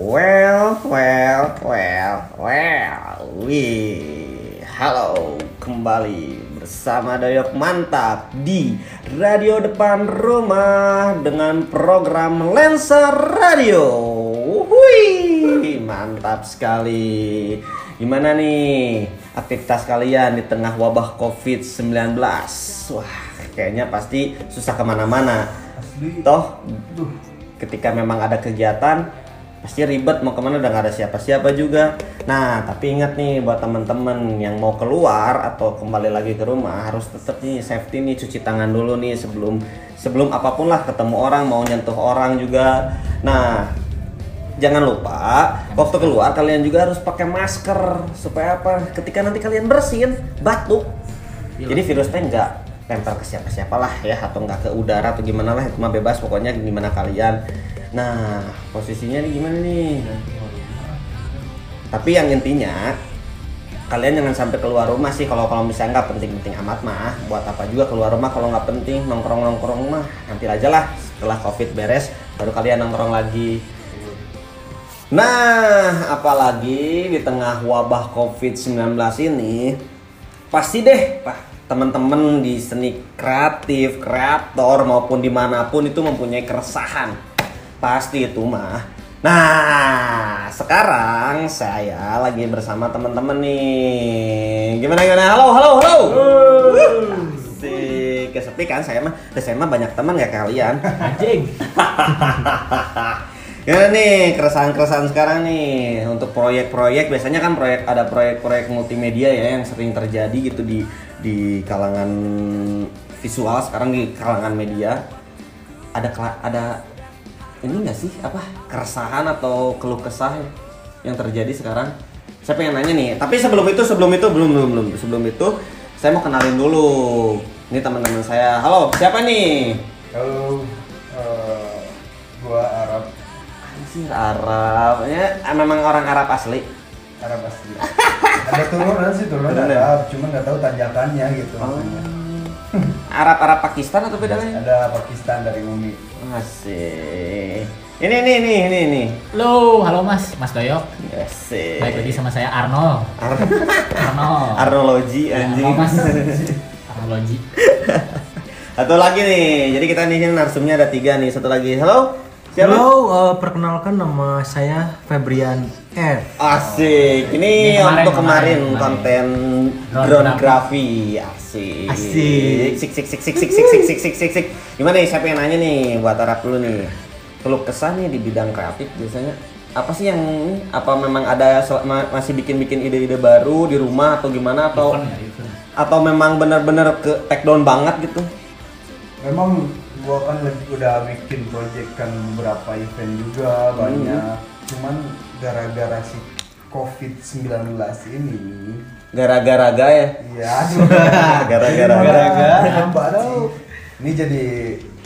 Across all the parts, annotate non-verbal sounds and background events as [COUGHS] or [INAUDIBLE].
Well, well, well, well. Wih, halo kembali bersama Doyok Mantap di Radio Depan Rumah dengan program Lensa Radio. Wih, mantap sekali. Gimana nih aktivitas kalian di tengah wabah COVID-19? Wah, kayaknya pasti susah ke mana-mana. Toh, ketika memang ada kegiatan pasti ribet mau ke mana udah gak ada siapa-siapa juga. Nah tapi ingat nih buat teman-teman yang mau keluar atau kembali lagi ke rumah harus tetap nih safety nih cuci tangan dulu nih sebelum sebelum apa pun lah ketemu orang mau nyentuh orang juga. Nah jangan lupa waktu keluar kalian juga harus pakai masker. Supaya apa? Ketika nanti kalian bersin batuk. Jadi virusnya nggak tempel ke siapa-siapa lah ya atau nggak ke udara atau gimana lah itu mah bebas. Pokoknya gimana kalian nah posisinya nih gimana nih? Tapi yang intinya kalian jangan sampai keluar rumah sih. Kalau kalau misalnya nggak penting-penting amat mah buat apa juga keluar rumah kalau nggak penting. Nongkrong nongkrong mah nanti aja lah. Setelah covid beres baru kalian nongkrong lagi. Nah, apalagi di tengah wabah COVID-19 ini, pasti deh, Pak, teman-teman di seni kreatif, kreator maupun di mana pun itu mempunyai keresahan. Pasti itu mah. Nah, sekarang saya lagi bersama teman-teman nih. Gimana gimana? Halo, halo, halo. Asik, kesepi kan saya mah. Saya mah banyak teman ya kalian. Anjing. [LAUGHS] Ya nih keresahan-keresahan sekarang nih untuk proyek-proyek biasanya kan proyek ada proyek-proyek multimedia ya yang sering terjadi gitu di di kalangan visual sekarang di kalangan media ada ada ini enggak sih apa keresahan atau keluh kesah yang terjadi sekarang saya pengen nanya nih tapi sebelum itu sebelum itu belum belum belum sebelum itu saya mau kenalin dulu ini teman-teman saya halo siapa nih Halo, eh, gua Arab, sih Arab ya memang orang Arab asli Arab asli. Ada turunan sih turunan Turunan. Arab, cuman nggak tahu tanjakannya gitu. Oh. Arab Arab Pakistan atau beda lagi? Ada Pakistan dari Umi. Asik. Ini ini ini ini ini. Halo, halo Mas, Mas Doyok. Asik. Baik lagi sama saya Arnold. Ar- Arnold. Arnologi Ya, anjing. halo, Mas. [LAUGHS] Arnologi. Satu lagi nih. Jadi kita nih narsumnya ada tiga nih. Satu lagi. Halo. Siapa? Halo, eh, perkenalkan nama saya Febrian R. Asik. Ini, Ini kemarin, untuk kemarin, kemarin, konten Drone graphy. Asik. Asik. Sik sik sik sik sik sik sik sik sik sik sik. Gimana nih? Siapa yang nanya nih? Buat Arab dulu nih. Keluh kesah nih di bidang kreatif biasanya apa sih yang apa memang ada masih bikin-bikin ide-ide baru di rumah atau gimana atau Event ya, event. atau memang benar-benar ke take down banget gitu? Memang gua kan lagi udah bikin project kan beberapa event juga banyak. Cuman gara-gara si COVID-19 ini Gara-gara ya. Iya, aduh. [LAUGHS] Gara-gara. Gara-gara. Ini jadi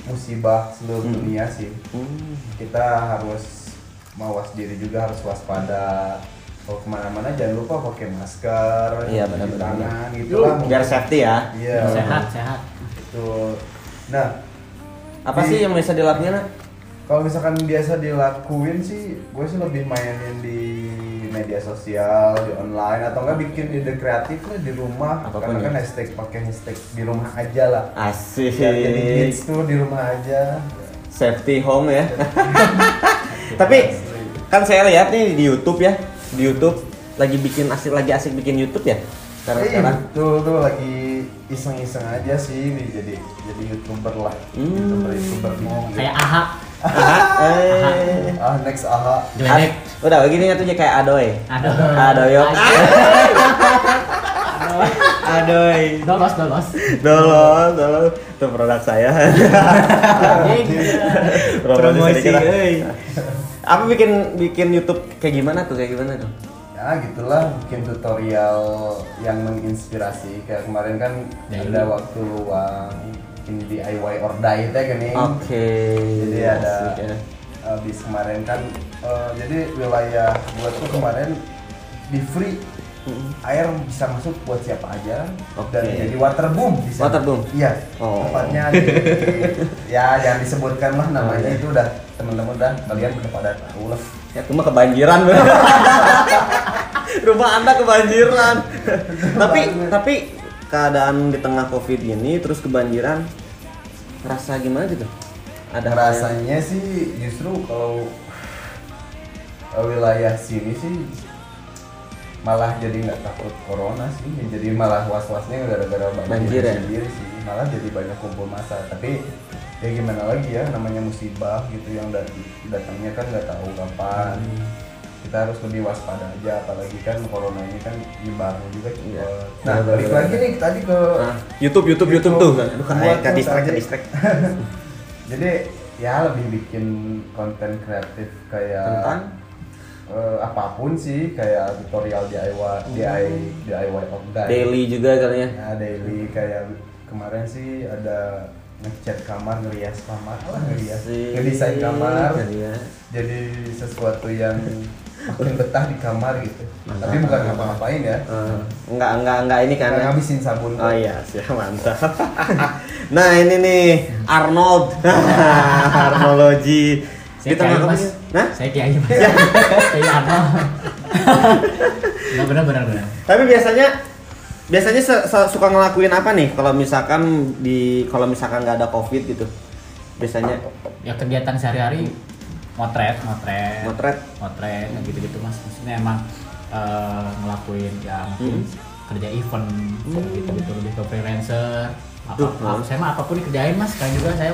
musibah seluruh dunia sih. Hmm. Kita harus mawas diri juga harus waspada. Kalau ke mana-mana jangan lupa pakai masker, Iya, cuci benar-benar. tangan, gitu lah. Biar safety ya. Iya. Sehat, sehat. Betul. Nah, Apa Di- sih yang bisa dilakukan? Nak? kalau misalkan biasa dilakuin sih, gue sih lebih mainin di media sosial, di online atau enggak bikin ide kreatif lah di rumah. Apa pun Karena kan ya. hashtag pakai hashtag di rumah aja lah. Asik. Biar jadi hits tuh di rumah aja. Safety home ya. [LAUGHS] Tapi kan saya lihat nih di YouTube ya, di YouTube lagi bikin asik lagi asik bikin YouTube ya. Sekarang Iya, sekarang. betul tuh lagi iseng-iseng aja sih nih jadi jadi youtuber lah. Hmm. Youtuber youtuber mau. Kayak AHA, Aha, eh. Ah next aha. Joenek. Ah, Udah begini tuh kayak Adoy. Adoyok. Aduh. Adoy. Dolos, dolos. Dolos, dolos. Itu produk saya. Promosi. Apa bikin bikin YouTube kayak gimana tuh? Kayak gimana tuh? Ya gitulah bikin tutorial yang menginspirasi kayak kemarin kan Daily. ada waktu luang bikin DIY or die teh gini. Oke. Jadi ada asik ya. habis kemarin kan eh, jadi wilayah gua tuh kemarin di free air bisa masuk buat siapa aja Oke. dan jadi waterboom bisa. Waterboom? Iya. Oh. Tepatnya di, ya jangan disebutkan lah namanya Oh, iya. itu udah teman-teman udah kalian udah pada tahu lah. Ya cuma kebanjiran. [LAUGHS] Rumah Anda kebanjiran. [LAUGHS] tapi tapi keadaan di tengah Covid ini terus kebanjiran rasa gimana gitu? Ada hal yang- rasanya sih justru kalau wilayah sini sih malah jadi nggak takut corona sih jadi malah was-wasnya gara-gara Banjir ya? sendiri sih malah jadi banyak kumpul massa tapi ya gimana lagi ya namanya musibah gitu yang dat- datangnya kan nggak tahu kapan Hmm. Kita harus lebih waspada aja apalagi kan corona ini kan nyebarnya juga Iya. nah balik lagi nih tadi ke Ah, YouTube YouTube YouTube tuh. YouTube. Buat ke tuh distract ke tadi. distract. [LAUGHS] Jadi ya lebih bikin konten kreatif kayak Tentang? eh, apa pun sih kayak tutorial DIY DIY DIY of. Daily juga katanya. Ya daily kayak kemarin sih ada ngecat kamar, ngerias kamar, lah ngerias, ngedesain kamar. Jadi sesuatu yang makin betah di kamar gitu. Mantap. Tapi bukan ngapa-ngapain ya. Eh, enggak enggak enggak ini kan. Karena ngabisin sabun. Oh iya, siap mantap. [LAUGHS] nah ini nih Arnold, [LAUGHS] Arnologi. Saya Di tengah kiai mas. Nah, Saya kiai mas. Kiai Arnold. [LAUGHS] Nggak benar benar benar. tapi biasanya biasanya se- se- suka ngelakuin apa nih kalau misalkan di kalau misalkan nggak ada covid gitu biasanya Ya kegiatan sehari-hari motret, motret, motret motret, kayak gitu-gitu mas. Maksudnya emang eh, ngelakuin ya mungkin kerja event kayak gitu-gitu lebih ke freelancer. Apa, Duh, apa- Mas. saya mah apa pun dikerjain mas. Sekarang juga saya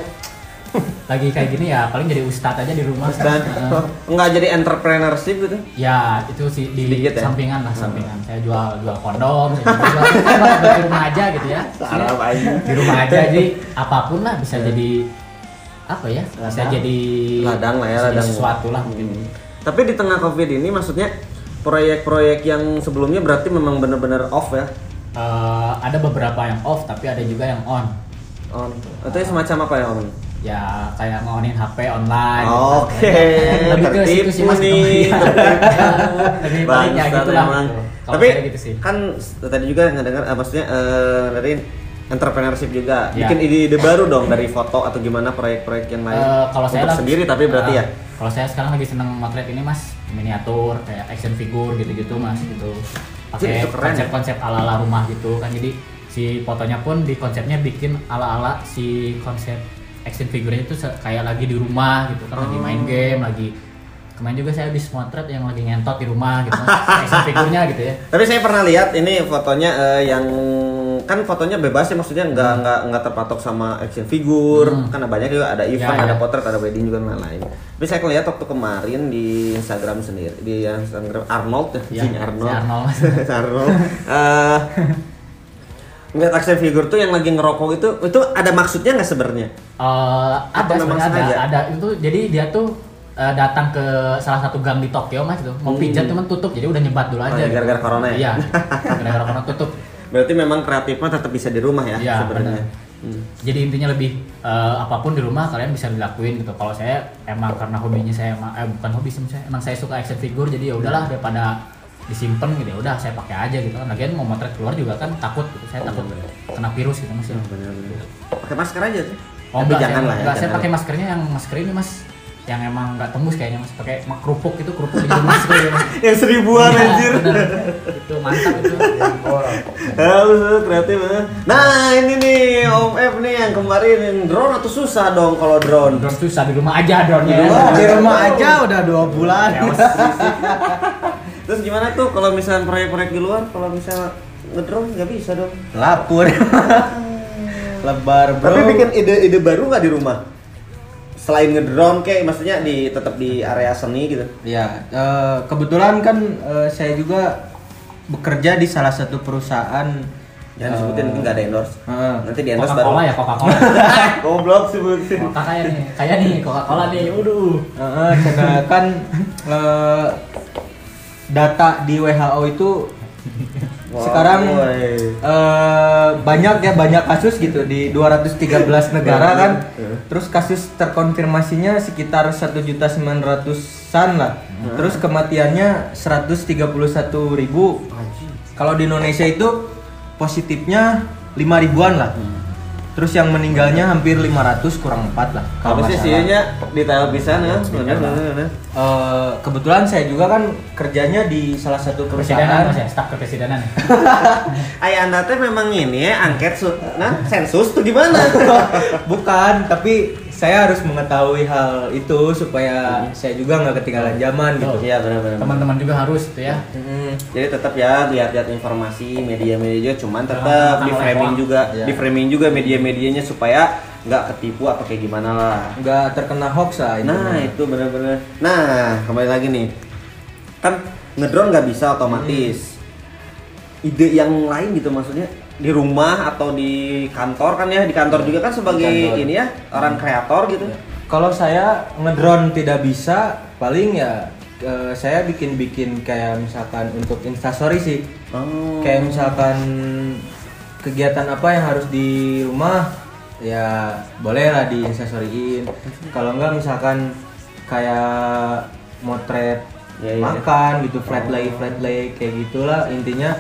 [LAUGHS] lagi kayak gini ya paling jadi ustadz aja di rumah. dan Eh, nggak jadi entrepreneurship gitu Ya itu sih di Sedikit ya? sampingan lah sampingan. Saya jual jual kondom, saya jual, jual di rumah aja gitu ya. [LAUGHS] Sarap aja. Di rumah aja jadi apa pun lah bisa jadi apa ya? Bisa Ladang. jadi ladang lah ya bisa ladang sesuatu lah mungkin. Hmm. tapi di tengah covid ini maksudnya proyek-proyek yang sebelumnya berarti memang benar-benar off ya Eh, ada beberapa yang off tapi ada juga yang on. on itu semacam apa ya om Ya kayak ngonin HP online. Oke, lebih ke situ sih mas. nih, Iya. lebih ya Bangsat gitu lah. Tapi gitu sih. kan tadi juga ngedengar, eh, maksudnya eh, dari entrepreneurship juga, Ya. bikin ide-ide baru dong dari foto atau gimana proyek-proyek yang lain. Eh, kalau saya Untuk lagi- sendiri tapi berarti eh, ya. Kalau saya sekarang lagi seneng motret ini mas miniatur kayak action figure gitu-gitu mas gitu. Pakai ya. konsep-konsep ala-ala rumah gitu kan jadi si fotonya pun di konsepnya bikin ala-ala si konsep action figure itu kayak lagi di rumah gitu kan lagi main Oh. game lagi kemarin juga saya habis motret yang lagi ngentot di rumah gitu action figurnya gitu ya [LAUGHS] Tapi saya pernah lihat ini fotonya eh, yang kan fotonya bebas ya maksudnya nggak nggak nggak terpatok sama action figure Hmm. karena banyak juga ada event Ya, ya. ada potret ada wedding juga dan lain-lain. Tapi saya lihat waktu kemarin di Instagram sendiri di Instagram Arnold Ya, Jing Arnold si Arnold. [LAUGHS] Arnold eh, ngeliat action figure tuh yang lagi ngerokok itu itu ada maksudnya nggak sebenarnya? Apa ada memang sebenarnya ada, sengaja? ada itu jadi dia tuh eh, datang ke salah satu gang di Tokyo mas itu mau Hmm. pijat cuman tutup jadi udah nyebat dulu Oh, aja ya, gara-gara corona ya? iya [LAUGHS] gara-gara corona tutup Berarti memang kreatifnya tetap bisa di rumah ya Iya, sebenarnya. benar. Hmm. jadi intinya lebih eh, apa pun di rumah kalian bisa dilakuin gitu kalau saya emang karena hobinya saya emang eh bukan hobi sih saya emang saya suka action figure jadi ya udahlah daripada disimpan gitu ya udah saya pakai aja gitu kan lagian mau motret keluar juga kan takut gitu saya takut kena virus gitu mas ya. Benar-benar. Pakai masker aja tuh. Oh, Tapi enggak, jangan saya, lah ya. enggak, saya pakai maskernya yang masker ini mas yang emang nggak tembus kayaknya mas pakai mak- kerupuk itu kerupuk ya, Mas. [LAUGHS] yang seribuan Iya, anjir. bener. itu mantap itu [LAUGHS] tuh, kreatif. Nah ini nih Om F nih yang kemarin drone atau susah dong kalau drone. drone susah di rumah aja drone Di rumah Di rumah aja udah dua bulan. [LAUGHS] Terus gimana tuh kalau misalnya proyek-proyek di luar, kalau misalnya ngedrone nggak bisa dong. Lapor. Lebar bro. Tapi bikin ide-ide baru nggak di rumah? Selain ngedrone kayak maksudnya di tetap di area seni gitu. Ya, eh, kebetulan kan eh, saya juga bekerja di salah satu perusahaan Jangan disebutin mungkin nggak ada endorse. Heeh. Nanti di endorse baru. Coca Cola ya Coca Cola [LAUGHS] Goblok sebutin. Coca kayak nih kayak nih Coca Cola nih waduh Heeh, karena kan eh, data di WHO itu Wah, sekarang eh, banyak ya banyak kasus gitu di 213 [LAUGHS] negara kan. Iya. Terus kasus terkonfirmasinya sekitar 1.900-an lah. Terus kematiannya 131.000 Anjing. kalau di Indonesia itu positifnya 5 ribuan lah. Terus yang meninggalnya hampir 500 kurang 4 lah. Kalau sih sihnya di tahap bisa ya. Eh, kebetulan saya juga kan kerjanya di salah satu mas perusahaan. ya, staf kepresidenan ya. [LAUGHS] Ayah anda teh memang ini ya angket nah sensus tuh gimana? [LAUGHS] Bukan, tapi saya harus mengetahui hal itu supaya saya juga nggak ketinggalan zaman gitu. Betul. Iya. Teman-teman juga harus itu ya. Hmm. Jadi tetap ya lihat-lihat informasi media-media juga, cuman tetap Jangan di framing juga, Iya. di framing juga media-medianya supaya nggak ketipu atau kayak gimana lah. nggak terkena hoax lah itu. Nah itu benar-benar. Nah kembali lagi nih, kan ngedrone nggak bisa otomatis. Ide yang lain gitu maksudnya di rumah atau di kantor kan ya di kantor juga kan sebagai kantor. ini ya orang kreator gitu. Kalau saya ngedrone tidak bisa, paling ya eh, saya bikin-bikin kayak misalkan untuk instastory sih. Oh. Kayak misalkan kegiatan apa yang harus di rumah ya boleh lah di instastoryin. Kalau enggak misalkan kayak motret Ya, ya. makan gitu flat lay flat lay kayak gitulah intinya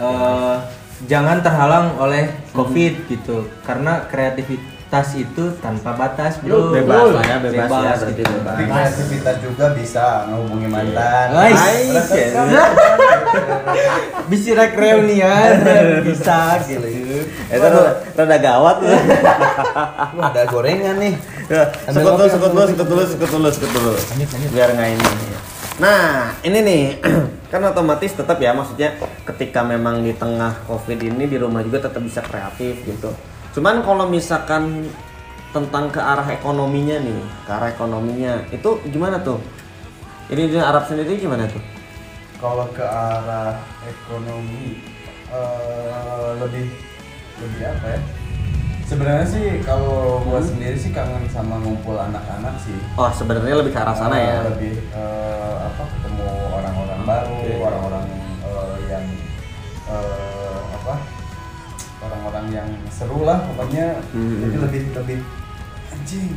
eh, jangan terhalang oleh covid gitu karena kreativitas itu tanpa batas bro Bebas lah ya, bebas, ya, berarti gitu. bebas. Kreativitas juga bisa ngehubungi mantan. Ais. Terus kan, [LAUGHS] bisa rek reunian [LAUGHS] bisa gitu Itu rada- rada gawat [LAUGHS] ada gorengan nih. Ya, sekut dulu, sekut dulu, sekut dulu, sekut dulu, sekut dulu. Biar nggak ini. Nah, ini nih, [CLEARS THROAT] kan otomatis tetap ya, maksudnya ketika memang di tengah covid ini di rumah juga tetap bisa kreatif gitu. Cuman kalau misalkan tentang ke arah ekonominya nih, ke arah ekonominya, itu gimana tuh? Ini di Arab sendiri gimana tuh? Kalau ke arah ekonomi eh, lebih lebih apa ya? Sebenarnya sih kalau gua sendiri sih kangen sama ngumpul anak-anak sih. Oh, sebenarnya lebih ke arah sana Eh, ya. Lebih eh, apa ketemu orang-orang baru, orang-orang eh, yang eh, apa? Orang-orang yang seru lah pokoknya. Hmm. Jadi lebih lebih anjing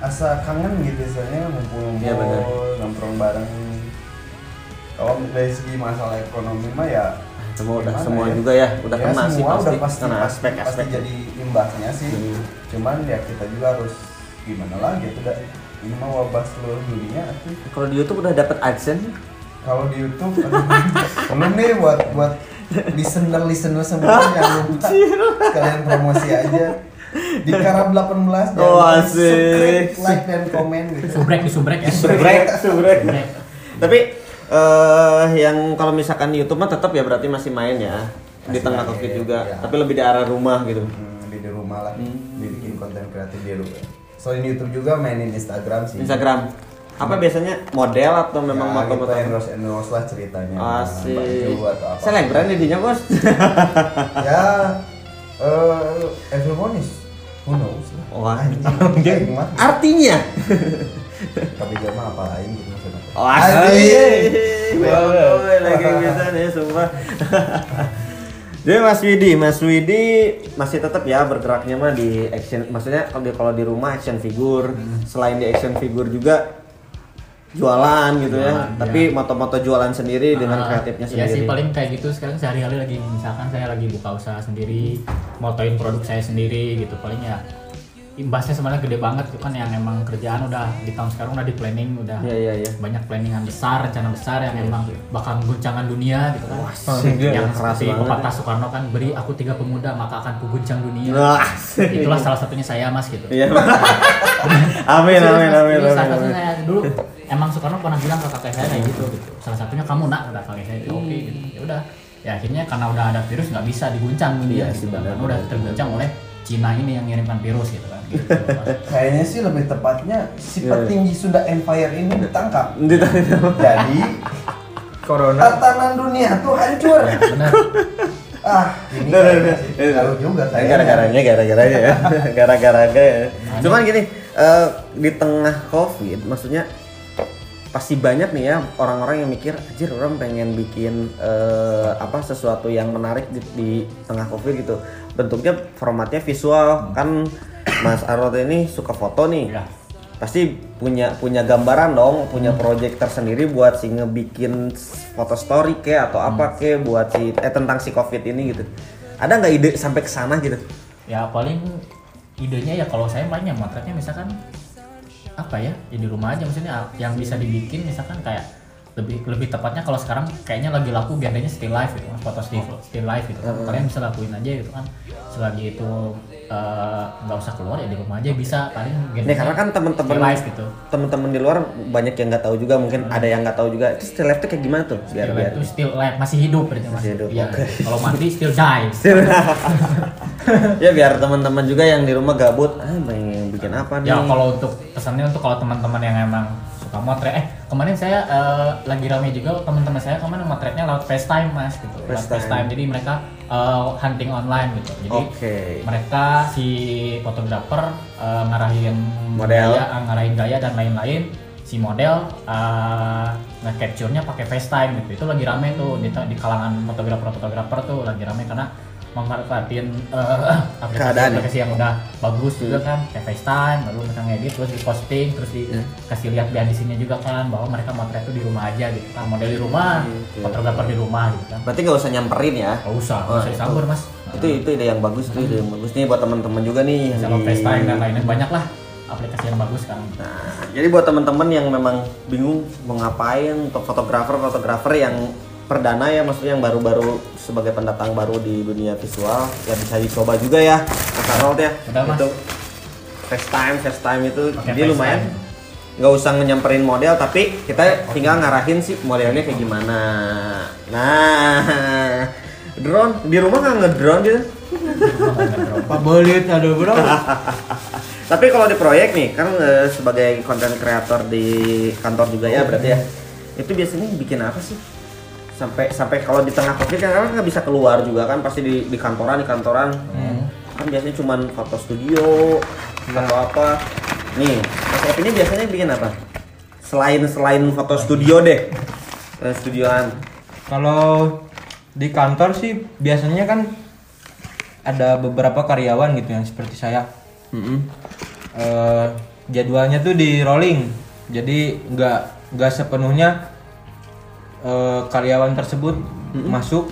asa kangen gitu soalnya ngumpul-ngumpul Iya, benar. nongkrong bareng. Kalau dari segi masalah ekonomi mah ya Semua udah gimana semua ya? juga ya, udah Ya, kena sih semua pasti, udah pasti kena pasti, aspek-aspek. pasti jadi imbasnya sih. Hmm. Cuman ya kita juga harus gimana lagi itu dah ini mah wabah seluruh dunia tuh. Kalau di YouTube udah dapat AdSense? Kalau di YouTube [LAUGHS] belum nih buat buat listener listener semua yang [LAUGHS] lupa kalian promosi aja di Karab 18 jangan Oh, asik. subscribe, like dan komen gitu. Subrek subrek ya. Subrek, subrek. Subrek. Tapi eh yang kalau misalkan di YouTube mah tetap ya berarti masih main ya di Masih tengah main, covid juga, iya. tapi lebih di arah rumah gitu. Hmm, di, di rumah lah, Hmm. dibikin konten kreatif di rumah. Selain YouTube juga mainin Instagram sih. Instagram. Apa biasanya model atau memang ya, moto-moto? gitu, endorse endorse lah ceritanya. Asik. Apa. Selebgram jadinya bos. [LAUGHS] ya eh everyone is who knows lah. Wah. Anjing. Artinya. Tapi dia mah apa lain gitu. Oh, asik. Woi, lagi bisa nih sumpah. [LAUGHS] Jadi Mas Widi, Mas Widi masih tetap ya bergeraknya mah di action. Maksudnya kalau di kalau di rumah action figure, selain di action figure juga jualan gitu ya. Jualan, Tapi moto-moto jualan sendiri dengan Ah, kreatifnya Iya sendiri. sih paling kayak gitu sekarang sehari-hari lagi misalkan saya lagi buka usaha sendiri, motoin produk saya sendiri gitu paling ya imbasnya sebenarnya gede banget tuh kan yang emang kerjaan udah di tahun sekarang udah di planning udah Iya iya iya. banyak planningan besar rencana besar yang emang bakal guncangan dunia gitu kan iya, yang seperti pepatah Soekarno kan beri aku tiga pemuda maka akan kuguncang dunia Wah, itulah salah satunya saya mas gitu Iya. [LAUGHS] amin amin amin Dulu salah amin. satunya saya dulu emang Soekarno pernah bilang ke kakek saya kayak gitu gitu. Salah satunya kamu nak kata kakek saya oke gitu. Ya udah. Ya akhirnya karena udah ada virus nggak bisa diguncang Iya dunia sih, gitu. Kan udah terguncang oleh Cina ini yang ngirimkan virus gitu kan. [LAUGHS] Kayaknya sih lebih tepatnya si Iya. petinggi Sunda Empire ini ditangkap. Ditanya. Jadi corona tatanan dunia tuh hancur. Bener. Ah, ini Nah, nah, nah. Tahu juga kayaknya. Gara-garanya, gara-garanya ya. [LAUGHS] Gara-garanya ya. Cuman gini, eh, di tengah covid, maksudnya pasti banyak nih ya orang-orang yang mikir, anjir orang pengen bikin eh, apa sesuatu yang menarik di, di tengah covid gitu. Bentuknya formatnya visual kan Mas Arot ini suka foto nih. Ya. pasti punya punya gambaran dong, punya project tersendiri buat si ngebikin foto story ke atau apa ke buat si eh tentang si covid ini gitu. Ada nggak ide sampai ke sana gitu? ya paling idenya ya kalau saya mainnya motretnya misalkan apa ya ya di rumah aja maksudnya yang bisa dibikin misalkan kayak lebih lebih tepatnya kalau sekarang kayaknya lagi laku genrenya still life gitu kan foto still, still life gitu kan. Kalian bisa lakuin aja gitu kan. Selagi itu eh, nggak usah keluar ya di rumah aja bisa. Paling Nih karena kan teman-teman still gitu. teman-teman di luar banyak yang nggak tahu juga mungkin ada yang nggak tahu juga. Itu still life tuh kayak gimana tuh? Biar still biar itu still life masih hidup berarti Masih masih hidup, Iya. oke. kalau mati still die. [LAUGHS] Ya biar teman-teman juga yang di rumah gabut ah pengen bikin apa nih? Ya kalau untuk pesannya untuk kalau teman-teman yang emang motret, eh kemarin saya eh, lagi rame juga teman-teman saya kemarin motretnya lewat FaceTime mas gitu, lewat FaceTime. FaceTime. Jadi mereka eh, hunting online gitu. Jadi Oke. mereka si fotografer eh, ngarahin Model. gaya, eh, ngarahin gaya dan lain-lain. Si model eh, nge-capture-nya pakai FaceTime gitu. Itu lagi rame tuh di, di kalangan fotografer-fotografer tuh lagi rame karena memanfaatin eh, [COUGHS] Keadaan ya? aplikasi yang udah bagus juga kan kayak FaceTime lalu mereka ngedit terus diposting terus dikasih lihat behind the scene-nya juga kan bahwa mereka motret itu di rumah aja gitu kan model di rumah fotografer di rumah gitu kan. Berarti nggak usah nyamperin ya? Nggak usah Oh, nggak usah disambur mas. Itu itu ide yang bagus tuh ide yang bagus. Nih buat teman-teman juga nih di- FaceTime dan lainnya banyak lah aplikasi yang bagus sekarang Nah, jadi buat teman-teman yang memang bingung mau ngapain untuk fotografer fotografer yang perdana ya maksudnya yang baru-baru sebagai pendatang baru di dunia visual ya bisa dicoba juga ya Mas Harold ya Udah, Mas. itu FaceTime FaceTime itu Pakai jadi lumayan nggak usah nyamperin model tapi kita tinggal ngarahin sih modelnya kayak gimana nah drone di rumah nggak ngedrone gitu [LAUGHS] Pak Bolit aduh bro. [LAUGHS] Tapi kalau di proyek nih, kan eh, sebagai konten kreator di kantor juga ya berarti ya. Itu biasanya bikin apa sih? Sampai sampai kalau di tengah covid kan kan nggak bisa keluar juga kan pasti di, di kantoran di kantoran. Kan biasanya cuman foto studio atau apa. Nih, Mas ini biasanya bikin apa? Selain selain foto studio deh. Eh, studioan. Kalau di kantor sih biasanya kan ada beberapa karyawan gitu yang seperti saya. Eh, jadwalnya tuh di rolling, jadi nggak nggak sepenuhnya eh, karyawan tersebut masuk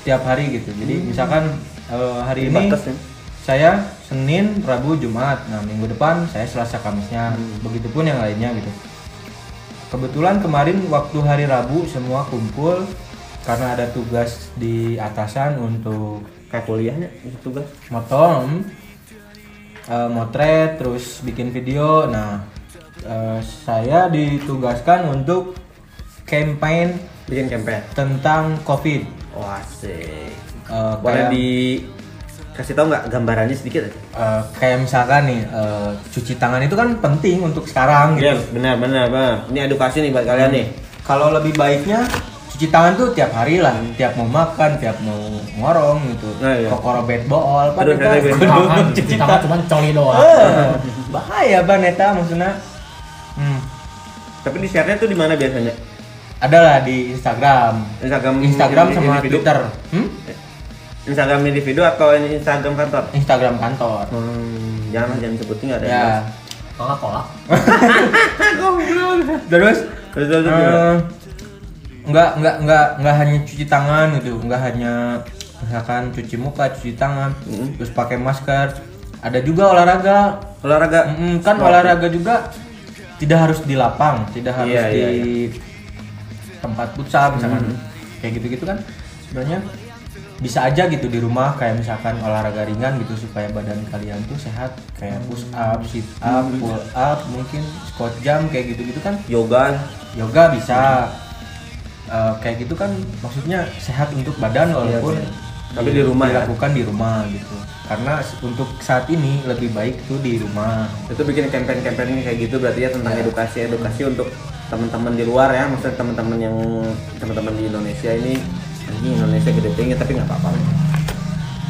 setiap hari gitu. Jadi misalkan eh, hari ini ya? saya Senin, Rabu, Jumat. Nah minggu depan saya Selasa, Kamisnya. Begitupun yang lainnya gitu. Kebetulan kemarin waktu hari Rabu semua kumpul karena ada tugas di atasan untuk Kayak kuliahnya itu tugas. motong, eh, motret, terus bikin video. Nah, eh, saya ditugaskan untuk campaign Bikin campaign. tentang COVID. Wah, asik. Eh, Boleh kayak- di kasih tahu nggak gambarannya sedikit? eh, kayak misalkan nih eh, cuci tangan itu kan penting untuk sekarang gitu. Iya, benar benar benar. Ini edukasi nih buat kalian nih. Kalau lebih baiknya cuci tangan tuh tiap hari lah, tiap mau makan, tiap mau ngorong gitu. Nah, iya. Kokoro bed bool, Aduh, kita aduh, aduh. kudu Tangan, cuci cuci tangan cuma coli doang Eh, bahaya ban eta maksudnya. Hmm. Tapi di share-nya tuh di mana biasanya? Adalah di Instagram. Instagram Instagram sama individu? Twitter. Hmm? Instagram individu atau Instagram kantor? Instagram kantor. Hmm, jangan jangan sebutin nggak ada. Ya. kolak kolak [LAUGHS] Terus Terus terus terus. eh, nggak nggak nggak nggak hanya cuci tangan gitu, nggak hanya misalkan cuci muka, cuci tangan, Hmm. terus pakai masker. Ada juga olahraga. olahraga. Mm, kan Sport. olahraga juga tidak harus di lapang, tidak harus Iya, di iya, tempat futsal misalkan Hmm. kayak gitu-gitu kan sebenarnya bisa aja gitu di rumah kayak misalkan olahraga ringan gitu supaya badan kalian tuh sehat kayak push up, sit up, Hmm. pull up, mungkin squat jump kayak gitu-gitu kan Yoga. yoga bisa Eh, kayak gitu kan maksudnya sehat untuk badan walaupun iya. Tapi di rumah ya? dilakukan di rumah gitu karena untuk saat ini lebih baik tuh di rumah Itu bikin campaign-campaign kayak gitu berarti ya tentang Iya. edukasi edukasi untuk teman-teman di luar ya, maksudnya teman-teman yang teman-teman di Indonesia ini ini Indonesia gede tinggi tapi nggak apa-apa.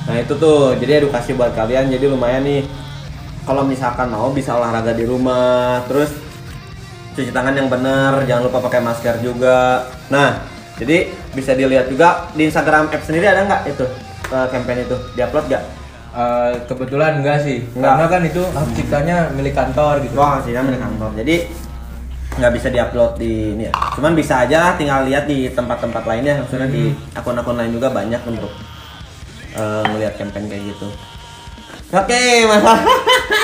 Nah itu tuh jadi edukasi buat kalian jadi lumayan nih kalau misalkan mau bisa olahraga di rumah terus cuci tangan yang benar jangan lupa pakai masker juga nah jadi bisa dilihat juga di Instagram app sendiri ada nggak itu eh, campaign itu diupload nggak Eh, kebetulan enggak sih, Enggak. karena kan itu hak ciptanya milik kantor gitu. Wah, sih milik kantor. Jadi nggak bisa diupload di ini ya. Cuman bisa aja tinggal lihat di tempat-tempat lainnya. Maksudnya di akun-akun lain juga banyak untuk ngelihat campaign kayak gitu. Oke, masalah.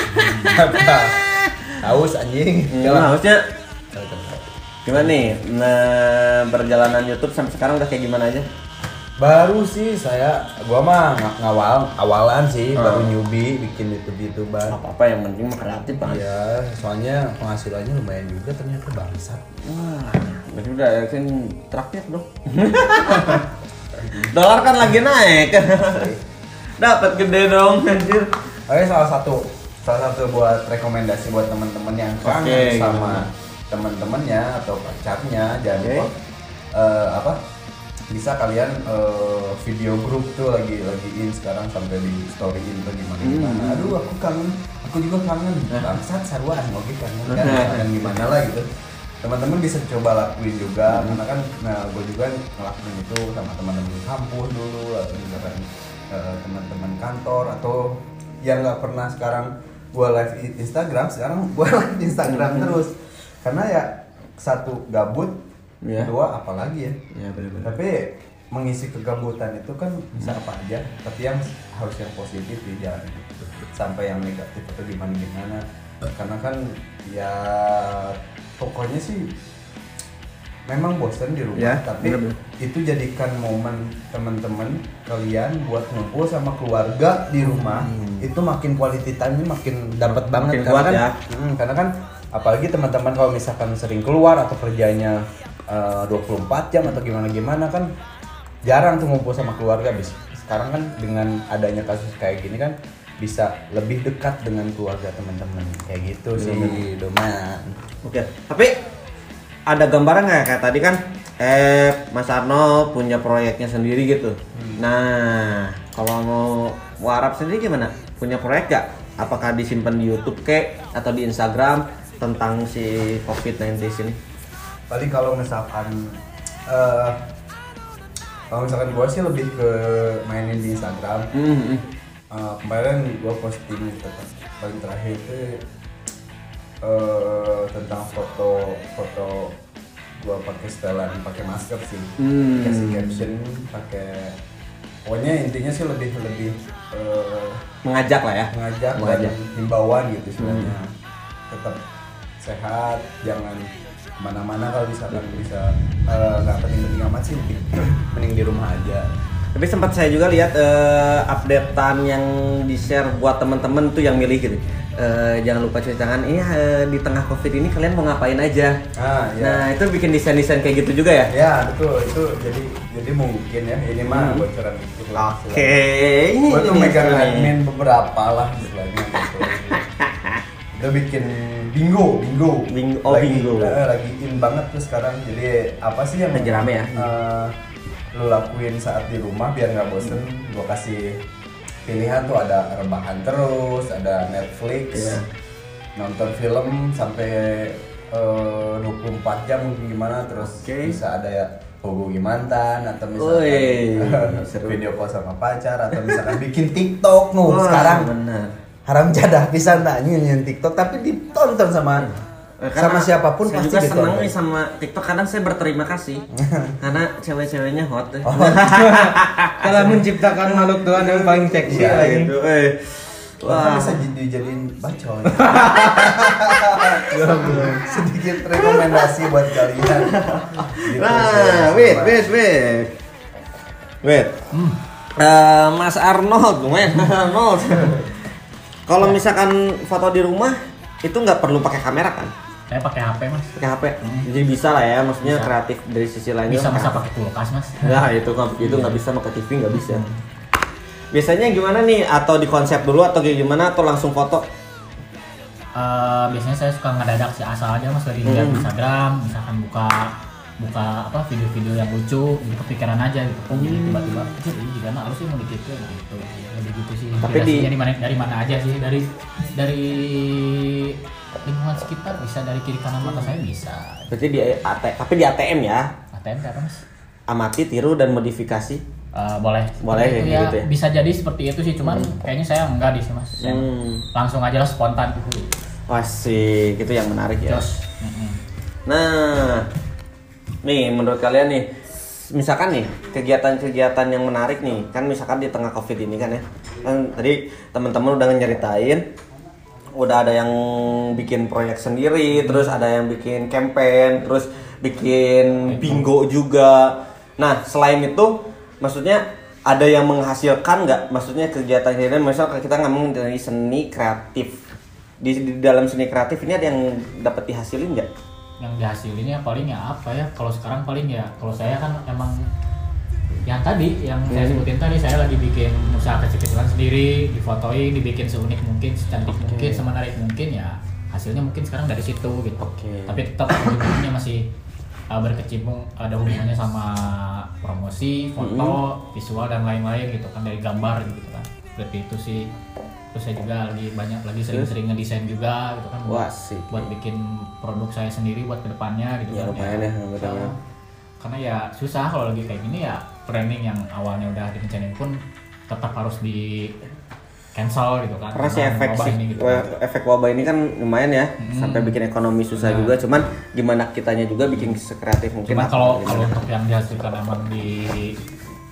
[LAUGHS] Apa? Haus anjing. Nah, harusnya gimana nih? Nah, perjalanan YouTube sampai sekarang udah kayak gimana aja? Baru sih saya, gua mah ng- ngawal, awalan sih, Hmm. baru newbie bikin YouTube YouTuber. Apa-apa yang penting mah kreatif banget. Iya, soalnya penghasilannya lumayan juga ternyata bangsat. Wah, berarti udah yakin traktir dong. [LAUGHS] Dolar kan lagi naik. [LAUGHS] Dapat gede dong anjir. Oke, salah satu salah satu buat rekomendasi buat teman-teman yang kangen Oke, sama teman-temannya atau pacarnya jangan Oke. lupa eh, apa bisa kalian eh, video grup tuh lagi lagi in sekarang sampai di storyin atau gimana gimana Hmm. aduh aku kangen aku juga kangen. Bangsat saruan oke kangen kan kangen gimana lah gitu. Teman-teman bisa coba lakuin juga karena kan nah gue juga ngelakuin itu sama teman-teman kampus dulu atau misalkan eh, teman-teman kantor atau yang nggak pernah sekarang gue live Instagram sekarang gue [LAUGHS] live Instagram terus. Karena ya satu gabut Iya. kedua apalagi ya Ya benar-benar. tapi mengisi kegabutan itu kan bisa apa aja tapi yang harus yang positif ya jangan sampai yang negatif atau gimana gimana karena kan ya pokoknya sih memang bosen di rumah Ya, tapi bener-bener. itu jadikan momen teman-teman kalian buat ngumpul sama keluarga di rumah itu makin quality time makin dapat Makin banget karena kuat kan ya. Mm, karena kan apalagi teman-teman kalau misalkan sering keluar atau kerjanya eh, 24 jam atau gimana gimana kan jarang tuh ngumpul sama keluarga bis sekarang kan dengan adanya kasus kayak gini kan bisa lebih dekat dengan keluarga teman-teman kayak gitu sih Doman Oke, tapi ada gambaran nggak kayak tadi kan eh Mas Arno punya proyeknya sendiri gitu. Nah, kalau mau Warap sendiri gimana? Punya proyek gak? Apakah disimpan di YouTube kek atau di Instagram tentang si COVID-19 ini? Paling kalau misalkan eh kalau misalkan gue sih lebih ke mainin di Instagram Hmm, Eh, kemarin gue posting gitu kan. paling terakhir itu eh, tentang foto foto gue pakai setelan pakai masker sih Hmm. kasih caption pakai pokoknya intinya sih lebih lebih eh, mengajak lah ya. mengajak Mengajak. dan himbauan gitu sebenarnya tetap sehat jangan ke mana-mana kalau misalkan bisa eh, nggak penting-penting amat sih mending, [CLEARS THROAT] mending di rumah aja Tapi sempat saya juga lihat eh, updatean yang di-share buat teman-teman tuh yang milih gitu. Eh, jangan lupa cuci tangan. Ini eh, di tengah Covid ini kalian mau ngapain aja? ah ya Nah, itu bikin desain-desain kayak gitu juga ya? ya betul itu jadi jadi mungkin ya ini mah bocoran dikit lah Oke, ini gue tuh ini megang admin beberapa lah istilahnya itu bikin bingo bingo Bingo, oh, lagi, bingo. eh, lagi in banget tuh sekarang jadi apa sih yang Lagi rame ya? eh, lu lakuin saat di rumah biar nggak bosen gue kasih pilihan tuh ada rebahan terus ada Netflix Iya. nonton film sampai eh, 24 jam mungkin gimana terus Oke. bisa ada ya hubungi mantan atau misalkan [LAUGHS] seru. video call sama pacar atau misalkan bikin TikTok Wah, sekarang benar. Haram jadah pisan tak nyanyiin TikTok tapi ditonton sama Eh, sama karena siapa pun saya pasti juga senang ditonton. nih sama TikTok kadang saya berterima kasih [LAUGHS] karena cewek-ceweknya hot Oh, [LAUGHS] Telah menciptakan makhluk Tuhan yang paling seksi Iya, lagi. gitu, eh. Wah, bisa jadi- dijadiin bacot. [LAUGHS] Sedikit rekomendasi buat kalian. Gitu, Nah, wait, wait, wait. Wait. Eh, Mas Arnold, Mas Arnold. Kalau misalkan foto di rumah itu nggak perlu pakai kamera kan? Saya pakai HP mas. Pakai HP. Jadi bisa lah ya, maksudnya Bisa. kreatif dari sisi lain. Bisa masa pakai kulkas mas. [LAUGHS] Nah itu itu nggak bisa pakai TV nggak bisa. Biasanya gimana nih? Atau di konsep dulu atau gimana? Atau langsung foto? Eh, biasanya saya suka ngedadak sih asal aja mas dari Hmm. Instagram, misalkan buka buka apa video-video yang lucu, gitu, kepikiran aja gitu. Hmm. Jadi tiba-tiba, jadi gimana harus sih mau gitu gitu. Lebih gitu sih. Tapi di- di mana dari mana aja sih dari dari lingkungan sekitar bisa dari kiri kanan mata saya bisa. Berarti di AT, tapi di ATM ya? ATM apa mas? amati tiru dan modifikasi Eh, boleh Boleh, itu kayak gitu ya? bisa jadi seperti itu sih cuman kayaknya saya enggak di sih mas Saya Hmm. langsung aja lah spontan wah sih itu yang menarik ya. Mm-mm. Nah, nih menurut kalian nih, misalkan nih kegiatan-kegiatan yang menarik nih, kan misalkan di tengah covid ini kan ya, kan tadi teman-teman udah nyeritain, udah ada yang bikin proyek sendiri, terus ada yang bikin campaign, terus bikin bingo juga. Nah, selain itu, maksudnya ada yang menghasilkan nggak? Maksudnya kegiatan-kegiatan, misal kita ngomong dari seni kreatif, di, di dalam seni kreatif ini ada yang dapat dihasilin nggak? Yang dihasilinnya paling ya apa ya kalau sekarang paling ya kalau saya kan emang yang tadi yang saya Hmm. sebutin tadi saya lagi bikin usaha kecil-kecilan sendiri difotoin dibikin seunik mungkin secantik mungkin semenarik mungkin ya hasilnya mungkin sekarang dari situ gitu Oke. tapi tetap hubungannya masih uh, berkecimpung ada hubungannya sama promosi foto Hmm. visual dan lain-lain gitu kan dari gambar gitu kan berarti itu sih terus saya juga lagi banyak lagi sering-sering ngedesain juga gitu kan. Wah, buat, asik. buat bikin produk saya sendiri buat ke depannya gitu Ya, kan lumayan ya, betul. Karena ya susah kalau lagi kayak gini ya branding yang awalnya udah direncanain pun tetap harus di cancel gitu kan. Karena si efek wabah ini gitu wa- efek wabah ini kan lumayan ya, sampai bikin ekonomi susah juga. Cuman gimana kitanya juga bikin sekreatif mungkin. Cuma apa, kalau kalau untuk yang dihasilkan emang di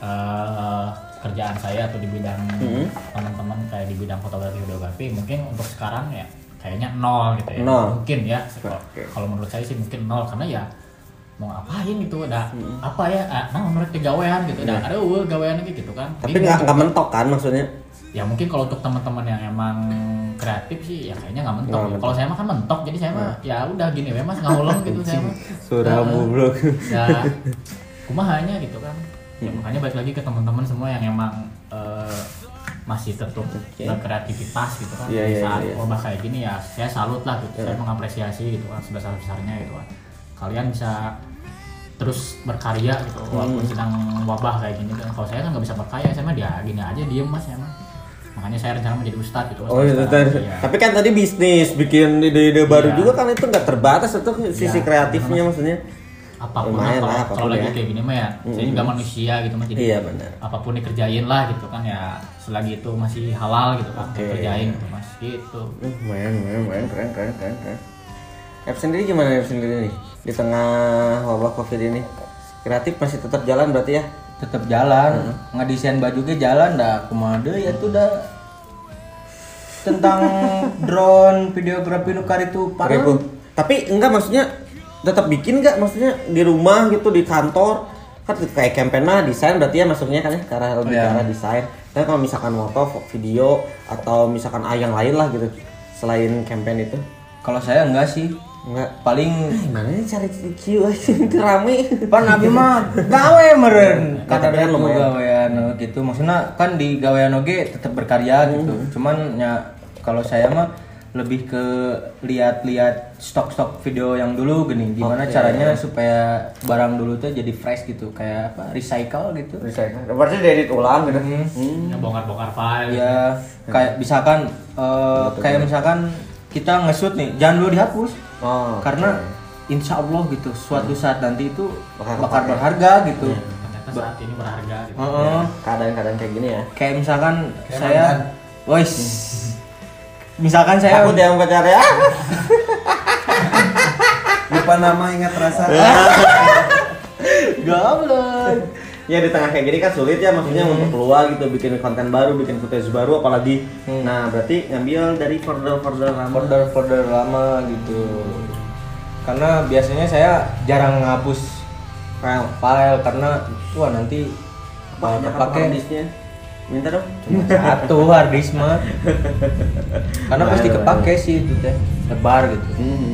eh, kerjaan saya atau di bidang Hmm. teman-teman kayak di bidang fotografi videografi mungkin untuk sekarang ya kayaknya nol gitu ya Nol. mungkin ya kalau Oke. kalau menurut saya sih mungkin nol karena ya mau ngapain gitu ada Hmm. apa ya ah, nah menurut gawean gitu ada ada uh, gawean lagi gitu kan Tapi nggak nggak mentok kan maksudnya? ya mungkin kalau untuk teman-teman yang emang kreatif sih ya kayaknya nggak mentok Nggak ya. mentok. kalau saya mah kan mentok jadi saya mah ya udah gini we mas ngulung gitu saya mah Sudah Nah, mubluk. ya kumahanya gitu kan ya, makanya balik lagi ke teman-teman semua yang emang eh, masih tetap berkreativitas gitu kan Iya, Di iya, saat iya. wabah kayak gini ya saya salut lah gitu saya mengapresiasi gitu kan sebesar besarnya gitu kan kalian bisa terus berkarya gitu Hmm. walaupun sedang wabah kayak gini kan kalau saya kan nggak bisa berkarya saya mah dia gini aja diem mas emang makanya saya rencana menjadi ustadz gitu Oh iya. Iya. Tapi kan tadi bisnis, bikin ide-ide baru Iya. juga kan itu nggak terbatas itu sisi Iya. kreatifnya maksudnya. Apa pun Lumayan lah, kalau, apa pun kalau lagi ya. kayak gini mah ya saya juga manusia gitu mah jadi Iya, benar. apa pun dikerjain lah gitu kan ya selagi itu masih halal gitu kan Oke. kerjain gitu mas gitu Uh, lumayan, lumayan, lumayan, keren, keren, keren, keren. App sendiri gimana App sendiri nih di tengah wabah covid ini? Kreatif masih tetap jalan berarti ya? tetap jalan ngedesain baju ge jalan dah kumade ya tuh dah tentang [LAUGHS] drone videografi nukar itu parah. Tapi enggak maksudnya tetap bikin enggak maksudnya di rumah gitu di kantor kan kayak campaign mah desain berarti ya masuknya kan ya ke arah lebih ke Iya. arah desain. Tapi kalau misalkan moto, video atau misalkan ah, yang lain lah gitu selain campaign itu kalau saya enggak sih enggak paling gimana nih cari Q [LAUGHS] itu rame pan abi mah gawe meren Ya, kata kan dia lumayan. gawean gitu maksudnya kan di gawean oge tetap berkarya gitu Hmm. cuman ya kalau saya mah lebih ke lihat-lihat stok-stok video yang dulu gini. Gimana Oke. caranya supaya barang dulu tuh jadi fresh gitu kayak apa recycle gitu. Desain berarti diedit ulang gitu. Hmm. ya bongkar-bongkar file. Ya kayak misalkan eh, kayak misalkan kita nge-shoot nih jangan dulu dihapus. Oh karena insya Allah gitu suatu saat nanti itu Bakal bakal kepake. berharga gitu. Ternyata saat ini berharga gitu. Heeh. keadaan-keadaan kayak gini ya. Kayak misalkan Kayak saya mantan. Wois. Misalkan saya aku yang pacar ya. [LAUGHS] Lupa nama ingat rasa. [LAUGHS] Goblok. Ya di tengah kayak gini kan sulit ya maksudnya untuk keluar gitu bikin konten baru bikin footage baru apalagi. Nah berarti ngambil dari folder-folder lama. Folder folder lama gitu. Karena biasanya saya jarang ngapus file file karena wah nanti banyak disknya minta dong satu hard disk mah. Karena pasti Lumayan, kepake sih itu teh lebar gitu. Mhm.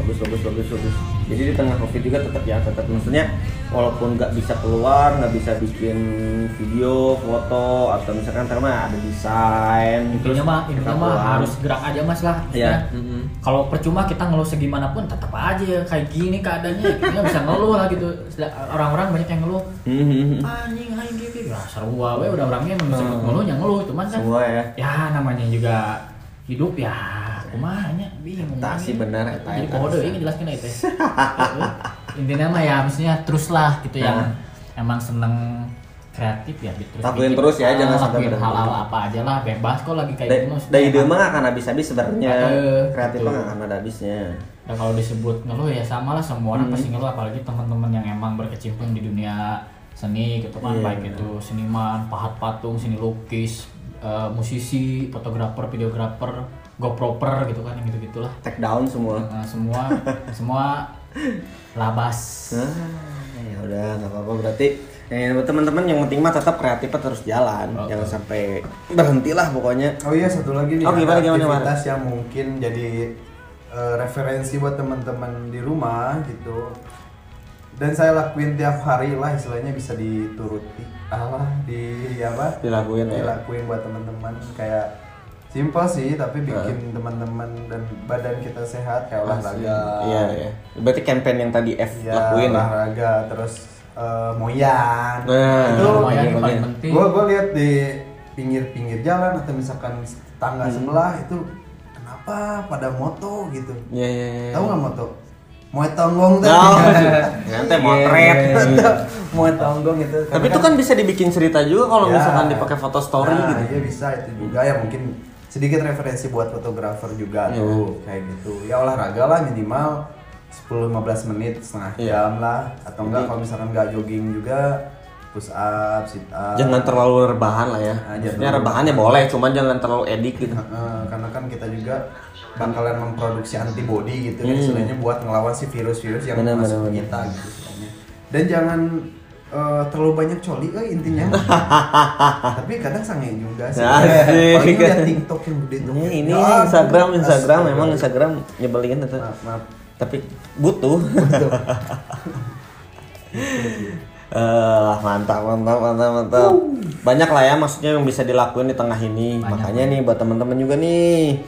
Bagus bagus bagus bagus. Jadi di tengah covid juga tetap ya tetap. Maksudnya walaupun nggak bisa keluar nggak bisa bikin video foto atau misalkan karena ada desain intinya mah intinya mah harus gerak aja mas lah Iya. Maksudnya, kalau percuma kita ngeluh segimanapun tetap aja kayak gini keadaannya kita bisa ngeluh lah gitu. Orang-orang banyak yang ngeluh. Mhm. anjing anjing gitu ya seru wae udah orangnya emang bisa ngeluh yang ngeluh cuman kan ya. Ya namanya juga hidup ya kumahanya bingung. Tak sih benar, eta, jadi kode ini jelaskan itu intinya mah ya maksudnya terus lah gitu yang emang seneng kreatif ya terus Lakuin bikin. terus ya, Ah, jangan sampai lakuin berhenti. hal-hal apa aja lah bebas kok lagi kayak gitu maksudnya da ide mah akan habis-habis sebenarnya. Eh, kreatif mah akan ada habisnya. Dan kalau disebut ngeluh ya sama lah semua orang pasti ngeluh apalagi teman-teman yang emang berkecimpung di dunia seni gitu kan Iya. baik itu seniman, pahat patung, seni lukis, eh, musisi, fotografer, videografer, GoProper gitu kan yang gitu gitulah take down semua semua semua labas. Ah, ya udah nggak apa-apa berarti eh, buat teman-teman yang penting mah tetap kreatifnya terus jalan Oh, jangan sampai berhenti lah pokoknya Oh iya satu lagi nih Oh, gimana, ada gimana, aktivitas yang mungkin jadi eh, referensi buat teman-teman di rumah gitu. Dan saya lakuin tiap hari lah istilahnya bisa dituruti. Allah di apa? Dilakuin ya. Dilakuin buat teman-teman kayak simpel sih tapi bikin teman-teman dan badan kita sehat kayak olahraga. iya iya berarti campaign yang tadi F Iya, lakuin ya olahraga terus eh, moyan. Nah, itu Lumayan yang iya, paling iya. penting. gue gue lihat di pinggir-pinggir jalan atau misalkan tangga Hmm. sebelah itu kenapa pada moto gitu iya iya iya. tahu nggak moto mau tonggong tuh Oh, [LAUGHS] nanti motret. [LAUGHS] mau tonggong itu Tapi itu kan bisa dibikin cerita juga kalau Ya. misalkan dipakai foto story nah, gitu. iya bisa itu juga ya mungkin sedikit referensi buat fotografer juga Iya. tuh kayak gitu ya olahraga lah minimal 10-15 menit setengah Iya. jam lah atau enggak kalau misalkan nggak jogging juga push up sit up Jangan terlalu rebahan lah ya. Ah, jangan Maksudnya rebahan ya boleh, cuman jangan terlalu edik gitu. Karena kan kita juga bakalan memproduksi antibody gitu kan Hmm. istilahnya buat ngelawan si virus-virus yang Benar, masuk ke kita gitu. Dan jangan eh, terlalu banyak coli eh, intinya. [LAUGHS] Tapi kadang sange juga sih. Asik. Paling lihat TikTok yang gede tuh. Ini ini Ya, Instagram, Instagram memang Instagram nyebelin itu. Maaf, maaf. Tapi butuh. [LAUGHS] Eh, mantap, mantap, mantap, mantap. Banyak lah ya maksudnya yang bisa dilakuin di tengah ini. Banyak. Makanya nih buat teman-teman juga nih.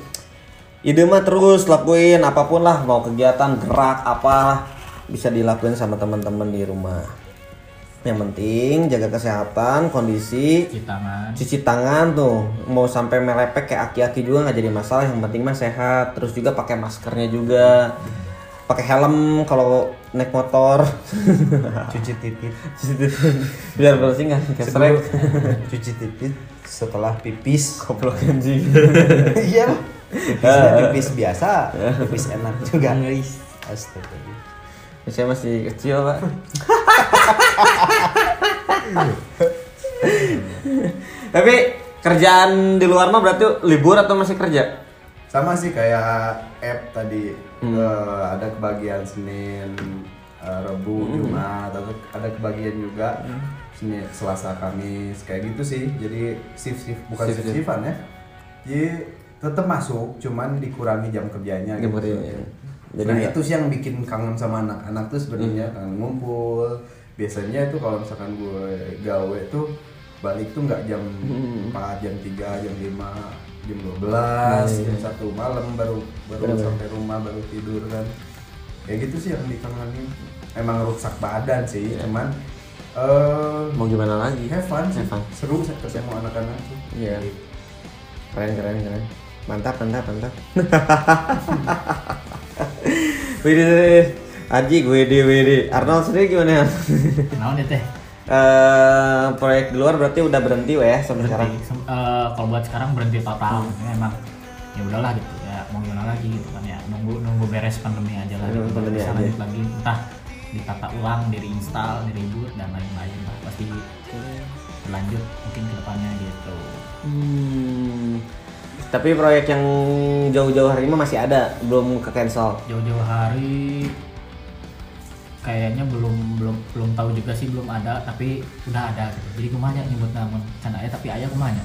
Ide mah terus lakuin apa pun lah, mau kegiatan, gerak apa bisa dilakuin sama teman-teman di rumah. Yang penting jaga kesehatan, kondisi, cuci tangan cuci tangan tuh mau sampai melepek kayak aki-aki juga nggak jadi masalah yang penting mah sehat terus juga pakai maskernya juga pakai helm kalau naik motor [LAUGHS] Cuci titit. biar bersih nggak kesrek [LAUGHS] Cuci titit setelah pipis. goblok anjing [LAUGHS] Iya. Pipisnya pipis biasa, pipis enak juga. Astaga. Saya masih kecil pak tapi kerjaan di luar mah berarti libur atau masih kerja sama sih kayak app tadi Hmm. eh, ada kebagian Senin, eh, Rabu, Hmm. Jumat, atau ada kebagian juga Senin, Selasa, Kamis kayak gitu sih. Jadi shift shift bukan Shift, shift shift. shiftan ya. Jadi tetap masuk, cuman dikurangi jam kerjanya. Gitu. kerjanya. Jadi nah itu sih yang bikin kangen sama anak-anak tuh sebenarnya Hmm. kangen ngumpul. Biasanya itu kalau misalkan gue gawe tuh balik tuh nggak jam Hmm. 4, jam 3, jam 5, jam 12, Iya, jam iya. satu malam baru baru Bener-bener. sampai rumah baru tidur kan. Kayak gitu sih yang dikangenin. Emang rusak badan sih, Iya. cuman eh mau gimana lagi have fun sih. Have fun. Seru sih ketemu anak-anak tuh. Iya. keren keren keren mantap mantap mantap [LAUGHS] [LAUGHS] Widih, Aji gue di Widi Arnold sendiri gimana? Naon ya teh? Eh proyek di luar berarti udah berhenti ya sampai sekarang. Sem- eh, kalau buat sekarang berhenti total. Ini emang ya udahlah gitu ya mau gimana lagi gitu kan ya nunggu nunggu beres pandemi aja lah Nunggu gitu. pandemi Bisa aja. lanjut lagi entah ditata ulang, di reboot dan lain-lain lah pasti berlanjut mungkin ke depannya gitu. Hmm. Tapi proyek yang jauh-jauh hari ini masih ada, belum ke cancel. Jauh-jauh hari kayaknya belum belum belum tahu juga sih belum ada tapi udah ada gitu. Jadi kumanya nyebut namun can aya tapi ayah kumanya.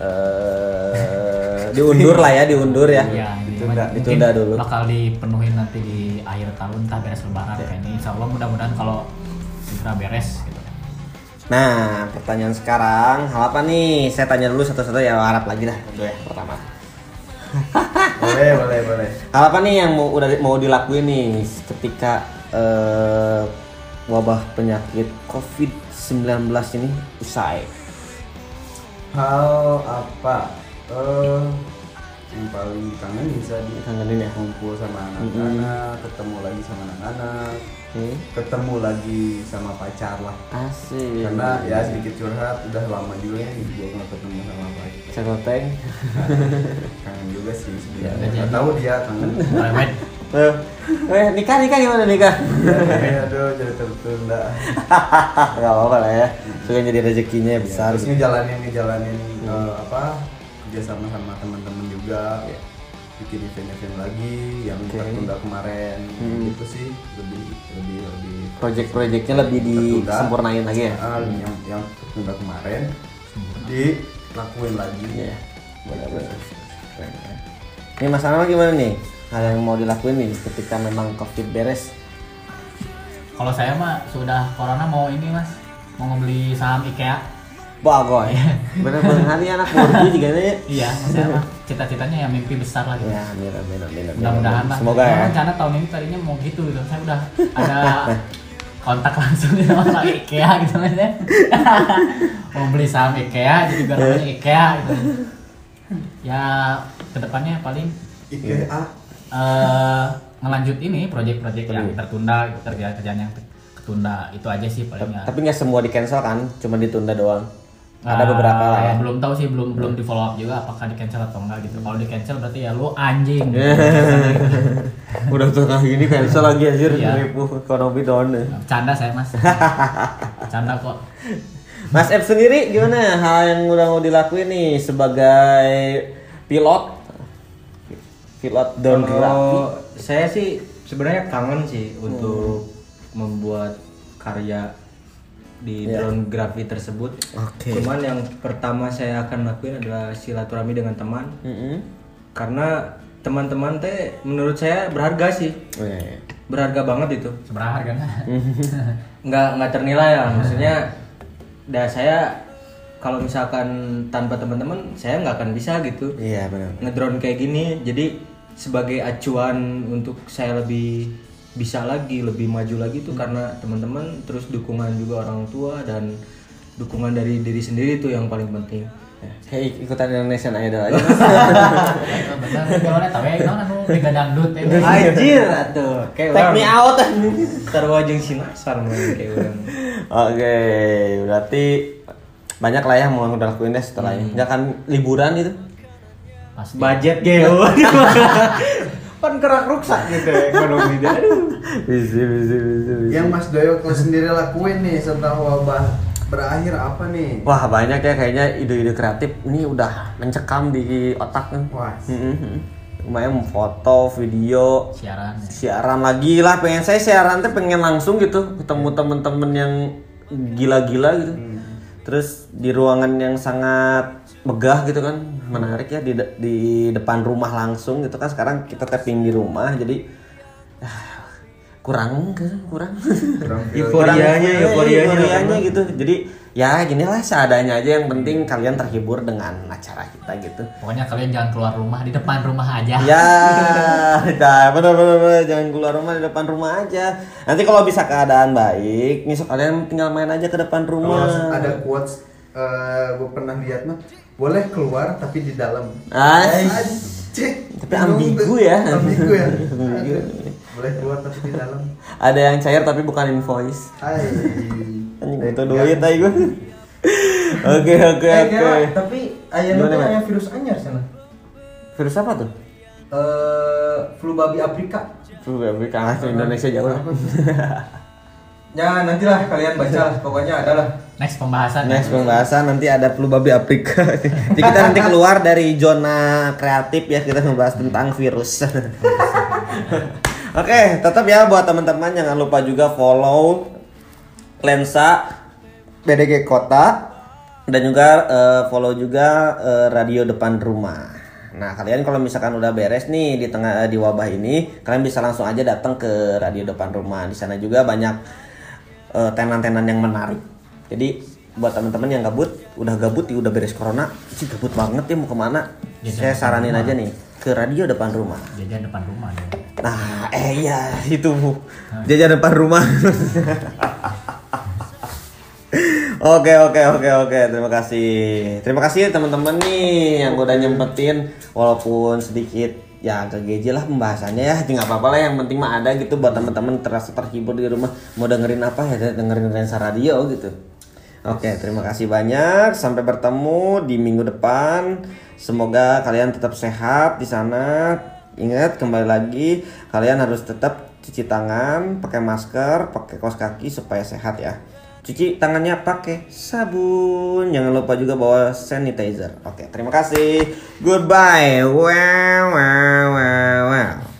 Eh diundur lah ya, diundur ya. Iya, ini Ditunda, ditunda dulu. bakal dipenuhi nanti di akhir tahun entah beres lebaran kayaknya insya Allah mudah-mudahan kalau segera beres Nah, pertanyaan sekarang, hal apa nih? Saya tanya dulu satu-satu ya, harap lagi dah dulu ya pertama. [LAUGHS] boleh, boleh, boleh. Hal apa nih yang mau udah mau dilakuin nih ketika eh, wabah penyakit COVID-19 ini usai? Hal apa? Eh yang paling kangen bisa di Kangenin ya? kumpul sama anak-anak ketemu lagi sama anak-anak Oke. ketemu lagi sama pacar lah Asik. karena ya sedikit curhat udah lama juga ya gue nggak ketemu sama pacar Cekoteng. kangen juga sih Ya, sebenarnya udah nggak jadi. tahu dia kangen. Eh, eh, nikah nikah gimana nikah? ya aduh jadi tertunda [LAUGHS] Gak apa-apa lah ya. Suka jadi rezekinya besar. terus ngejalanin ngejalanin eh, apa kerja sama sama teman-teman juga bikin event-event lagi yang Oke. tertunda kemarin Hmm. gitu sih lebih lebih lebih Project-projectnya lebih disempurnain lagi ya. Ah, yang yang tertunda kemarin dilakuin lagi. Benar-benar. Keren, keren. Ini Mas Anwar gimana nih? Hal yang mau dilakuin nih ketika memang covid beres. Kalau saya mah sudah corona mau ini mas, mau ngebeli saham IKEA. Bagoy. Bener-bener hari anak murni juga nih. Iya, cita-citanya yang mimpi besar lah gitu. Ya, amin amin amin. Mudah-mudahan lah. Semoga ya. rencana tahun ini tadinya mau gitu gitu. Saya udah ada kontak langsung [LAUGHS] sama IKEA gitu mas ya. [LAUGHS] mau beli saham IKEA jadi biar namanya IKEA gitu. Ya ke depannya paling IKEA eh ngelanjut ini project-project yang tertunda, gitu, kerjaan-kerjaan yang ketunda itu aja sih paling ya. Tapi nggak semua di cancel kan, cuma ditunda doang. Ada Ah, beberapa lah ya. Belum tahu sih, belum belum di follow up juga apakah di cancel atau enggak gitu. Kalau di cancel berarti ya lu anjing. [LAUGHS] Udah tengah gini cancel lagi anjir, Iya. ribu ekonomi down. ya. Canda saya mas. [LAUGHS] Canda kok. Mas F sendiri gimana hal yang udah mau dilakuin nih sebagai pilot? Pilot drone Kalau saya sih sebenarnya kangen sih untuk membuat karya di Iya. drone gravity tersebut. Oke. Cuman yang pertama saya akan lakuin adalah silaturahmi dengan teman Mm-mm. karena teman-teman teh menurut saya berharga sih. Oh, iya, iya. Berharga banget itu. Seberapa harganya? [LAUGHS] nggak nggak ternilai ya maksudnya dah saya kalau misalkan tanpa teman-teman saya nggak akan bisa gitu Iya benar. ngedrone kayak gini jadi sebagai acuan untuk saya lebih bisa lagi lebih maju lagi tuh karena teman-teman terus dukungan juga orang tua dan dukungan dari diri sendiri tuh yang paling penting Kayak ikutan Indonesian Idol aja. Bener, gimana tahu ya, gimana [LAUGHS] nu liga dangdut ya. Anjir atuh kayak Take me out. terwajeng sinasar kayak orang Oke, berarti banyak lah ya mau udah lakuin deh setelah ini. Jangan liburan itu. Pasti. budget geo [LAUGHS] kan kerak ruksak gitu ya ekonomi dia [LAUGHS] aduh Bisa, bisa, bisa, bisa. yang Mas Doyo sendiri lakuin nih setelah wabah berakhir apa nih Wah banyak ya kayaknya ide-ide kreatif ini udah mencekam di otak kan. Wah. Lumayan foto, video, Siaran. ya. siaran lagi lah. Pengen saya siaran tuh pengen langsung gitu ketemu temen-temen yang gila-gila gitu. Terus di ruangan yang sangat megah gitu kan, menarik ya di de- di depan rumah langsung gitu kan. Sekarang kita tapping di rumah jadi ah, kurang ke kurang Kurang [LAUGHS] Euforianya, Kurang- euforianya. gitu jadi ya ginilah seadanya aja yang penting kalian terhibur dengan acara kita gitu Pokoknya kalian jangan keluar rumah di depan rumah aja. ya [LAUGHS] nah, bener, bener, bener. jangan keluar rumah di depan rumah aja nanti kalau bisa keadaan baik besok kalian tinggal main aja ke depan Kalau rumah ada quotes gue pernah lihat mah boleh keluar tapi di dalam. Tapi ambigu ya. ambigu ya Ambigu. boleh keluar tapi di dalam ada yang cair tapi bukan invoice Hai. anjing butuh duit aja gue oke oke Eh, oke Kira, tapi ayam itu ayam virus anyar sana. virus apa tuh Eh, flu babi Afrika. Flu Afrika ke Indonesia jauh lah. [LAUGHS] Ya nantilah kalian baca lah, pokoknya adalah. Next pembahasan. Next pembahasan nanti ada flu babi Afrika. [LAUGHS] Jadi kita nanti keluar dari zona kreatif ya kita membahas tentang virus. [LAUGHS] Oke, tetap ya buat teman-teman jangan lupa juga follow Lensa BDG Kota dan juga eh, follow juga eh, radio depan rumah. Nah, kalian kalau misalkan udah beres nih di tengah di wabah ini, kalian bisa langsung aja datang ke radio depan rumah. Di sana juga banyak eh, tenan-tenan yang menarik. Jadi buat teman-teman yang gabut, udah gabut, ya udah beres corona, sih gabut banget ya mau ke mana? Jajan Saya saranin rumah. aja nih ke radio depan rumah. Jajan depan rumah ya. Nah, eh iya itu bu, jajan depan rumah. [LAUGHS] Oke oke oke oke terima kasih terima kasih teman-teman nih yang udah nyempetin walaupun sedikit ya agak geje lah pembahasannya ya. Nggak apa-apa lah yang penting mah ada gitu buat teman-teman terasa terhibur di rumah. Mau dengerin apa ya? Dengerin Lensa Radio gitu. Oke terima kasih banyak. Sampai bertemu di minggu depan. Semoga kalian tetap sehat di sana. Ingat kembali lagi kalian harus tetap cuci tangan pakai masker pakai kaos kaki supaya sehat ya cuci tangannya pakai sabun. Jangan lupa juga bawa sanitizer. Oke terima kasih. Goodbye. Wow wow wow